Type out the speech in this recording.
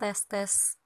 tes tes